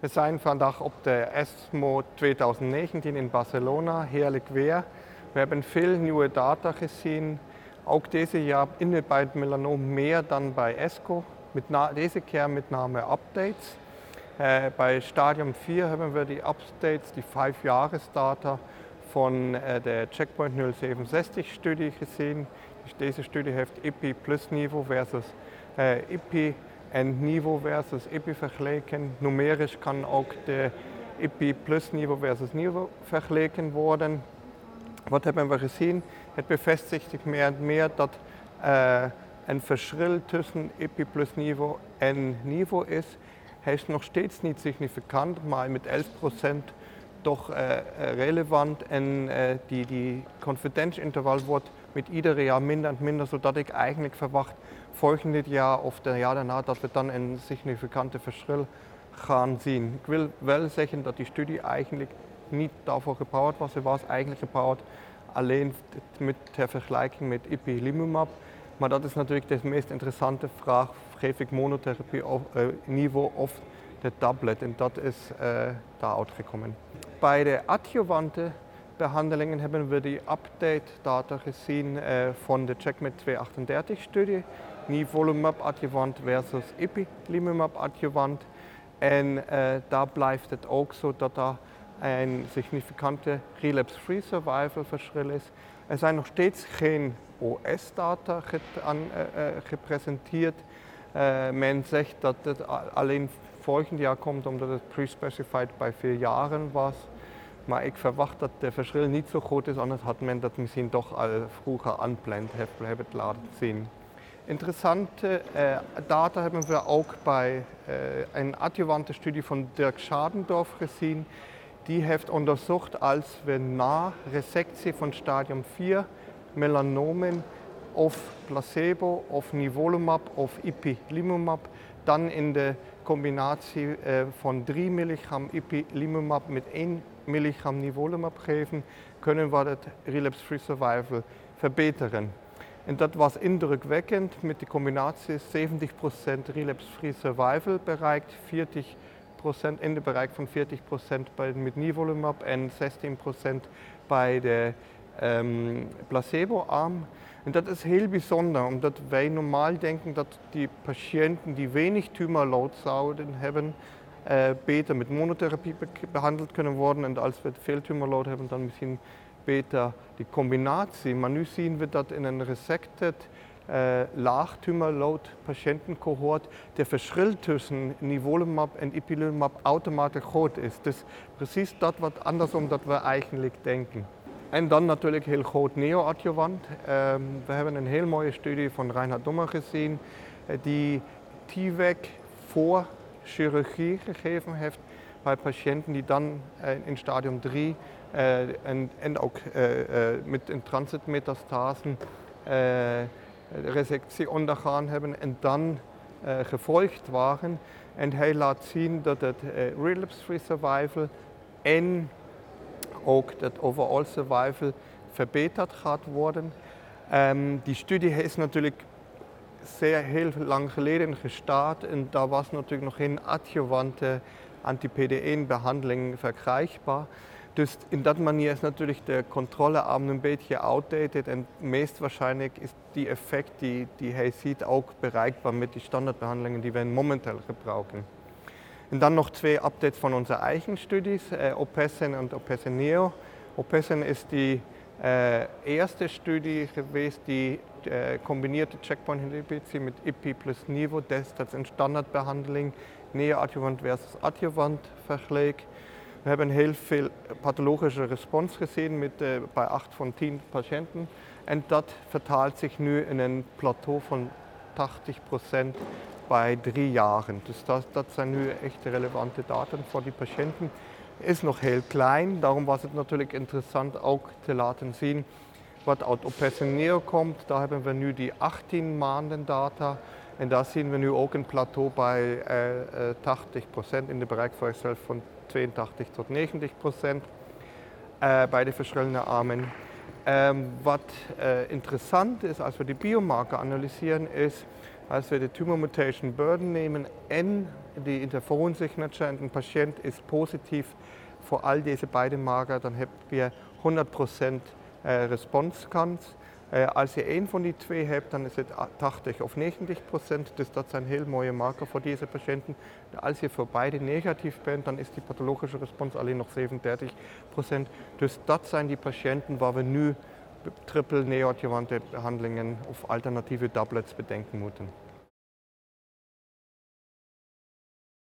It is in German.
We zijn vandaag op de ESMO 2019 in Barcelona, heerlijk weer. We hebben veel nieuwe data gezien. Ook deze jaar in bij meer dan bij ESCO. Met deze keer met name updates. Uh, bij stadium 4 hebben we die updates, die 5 data van uh, de Checkpoint 067 studie gezien. Dus deze studie heeft IPI plus niveau versus uh, IPI en niveau versus IPI vergeleken. Numerisch kan ook de IPI plus niveau versus niveau vergeleken worden. Wat hebben we gezien? Het bevestigt zich meer en meer dat uh, een verschil tussen IPI plus niveau en niveau is. Hij is nog steeds niet significant, maar met 11 procent toch uh, relevant. En uh, die, die confidentieinterval wordt met ieder jaar minder en minder, zodat ik eigenlijk verwacht volgend jaar of het jaar daarna dat we dan een significante verschil gaan zien. Ik wil wel zeggen dat die studie eigenlijk niet daarvoor gebouwd was. Ze was eigenlijk gebouwd alleen met ter vergelijking met ipilimumab. Maar dat is natuurlijk de meest interessante vraag. Geef monotherapie op uh, niveau of de tablet? En dat is uh, daar uitgekomen. Bij de adjuvante behandelingen hebben we die update data gezien uh, van de CheckMate 238 studie. Nivolumab adjuvant versus ipilimumab adjuvant. En uh, daar blijft het ook zo dat er een significante relapse-free survival verschil is. Er zijn nog steeds geen OS-data gepresenteerd. Uh, men zegt dat het alleen volgend jaar komt omdat het pre-specified bij vier jaren was. Maar ik verwacht dat de verschil niet zo groot is, anders had men dat misschien toch al vroeger aanplant hebben laten zien. Interessante äh, data hebben we ook bij äh, een adjuvante studie van Dirk Schadendorf gezien. Die heeft onderzocht als we na resectie van stadium 4 melanomen of placebo of nivolumab of ipilimumab dan in de combinatie äh, van 3 milligram ipilimumab met 1 milligram nivolumab geven, kunnen we het relapse-free survival verbeteren. En dat was indrukwekkend met de combinatie 70% relapse-free survival bereikt, 40% in de bereik van 40% bij, met nivolumab en 16% bij de um, placebo-arm. En dat is heel bijzonder, omdat wij normaal denken dat die patiënten die weinig tumorload zouden uh, beter met monotherapie behandeld kunnen worden. En als we veel tumorload hebben, dan misschien beter die combinatie. Maar nu zien we dat in een resected uh, laag tumorload patiëntencohort de verschil tussen nivolumab en ipilimumab automatisch groot is. Dus precies dat wat andersom dat we eigenlijk denken. En dan natuurlijk heel groot neoadjuvant. Um, we hebben een heel mooie studie van Reinhard Dommer gezien, die TVEC voor chirurgie gegeven heeft bij patiënten die dan uh, in stadium 3 uh, en, en, ook uh, met een transitmetastasen resectie ondergaan hebben en dan gevolgd waren. En hij laat zien dat het relapse-free survival en ook dat overall survival verbeterd gaat worden. Um, die studie is natuurlijk heel lang geleden gestart en daar was natuurlijk nog geen adjuvante anti-PD1-behandeling verkrijgbaar. Dus in dat manier is natuurlijk de controlearm een beetje outdated en meest waarschijnlijk is die effect die, die hij ziet ook bereikbaar met die standaardbehandelingen die we momenteel gebruiken. En dan nog twee updates van onze eigen studies, eh, OPESSEN en OPESSEN Neo. OPESSEN is die äh, eerste studie geweest die äh, combineerde checkpoint inhibitie met IPI plus Nivo, das, een standaardbehandeling, neoadjuvant versus adjuvant vergeleek. We hebben heel veel pathologische respons gezien met, uh, bij 8 van 10 patiënten. En dat vertaalt zich nu in een plateau van 80% bij drie jaren. Dus dat, dat zijn nu echt relevante data voor die patiënten. Is nog heel klein, daarom was het natuurlijk interessant ook te laten zien wat uit Operationeel komt. Daar hebben we nu die 18 maanden data. En daar zien we nu ook een plateau bij uh, 80% in de bereikbaarheid van 82 tot 90 procent uh, bij de verschillende armen. Um, wat uh, interessant is als we die biomarker analyseren, is Als wir die Tumor Mutation Burden nehmen, N, die Interferon-Signature, und ein Patient ist positiv für all diese beiden Marker, dann haben wir 100% Response Counts. Als je een van die twee hebt, dan is het 80 of 90 procent. Dus dat zijn heel mooie marker voor deze patiënten. Als je voor beide negatief bent, dan is die pathologische respons alleen nog 37 procent. Dus dat zijn die patiënten waar we nu triple neoadjuvante behandelingen of alternatieve doublets bedenken moeten.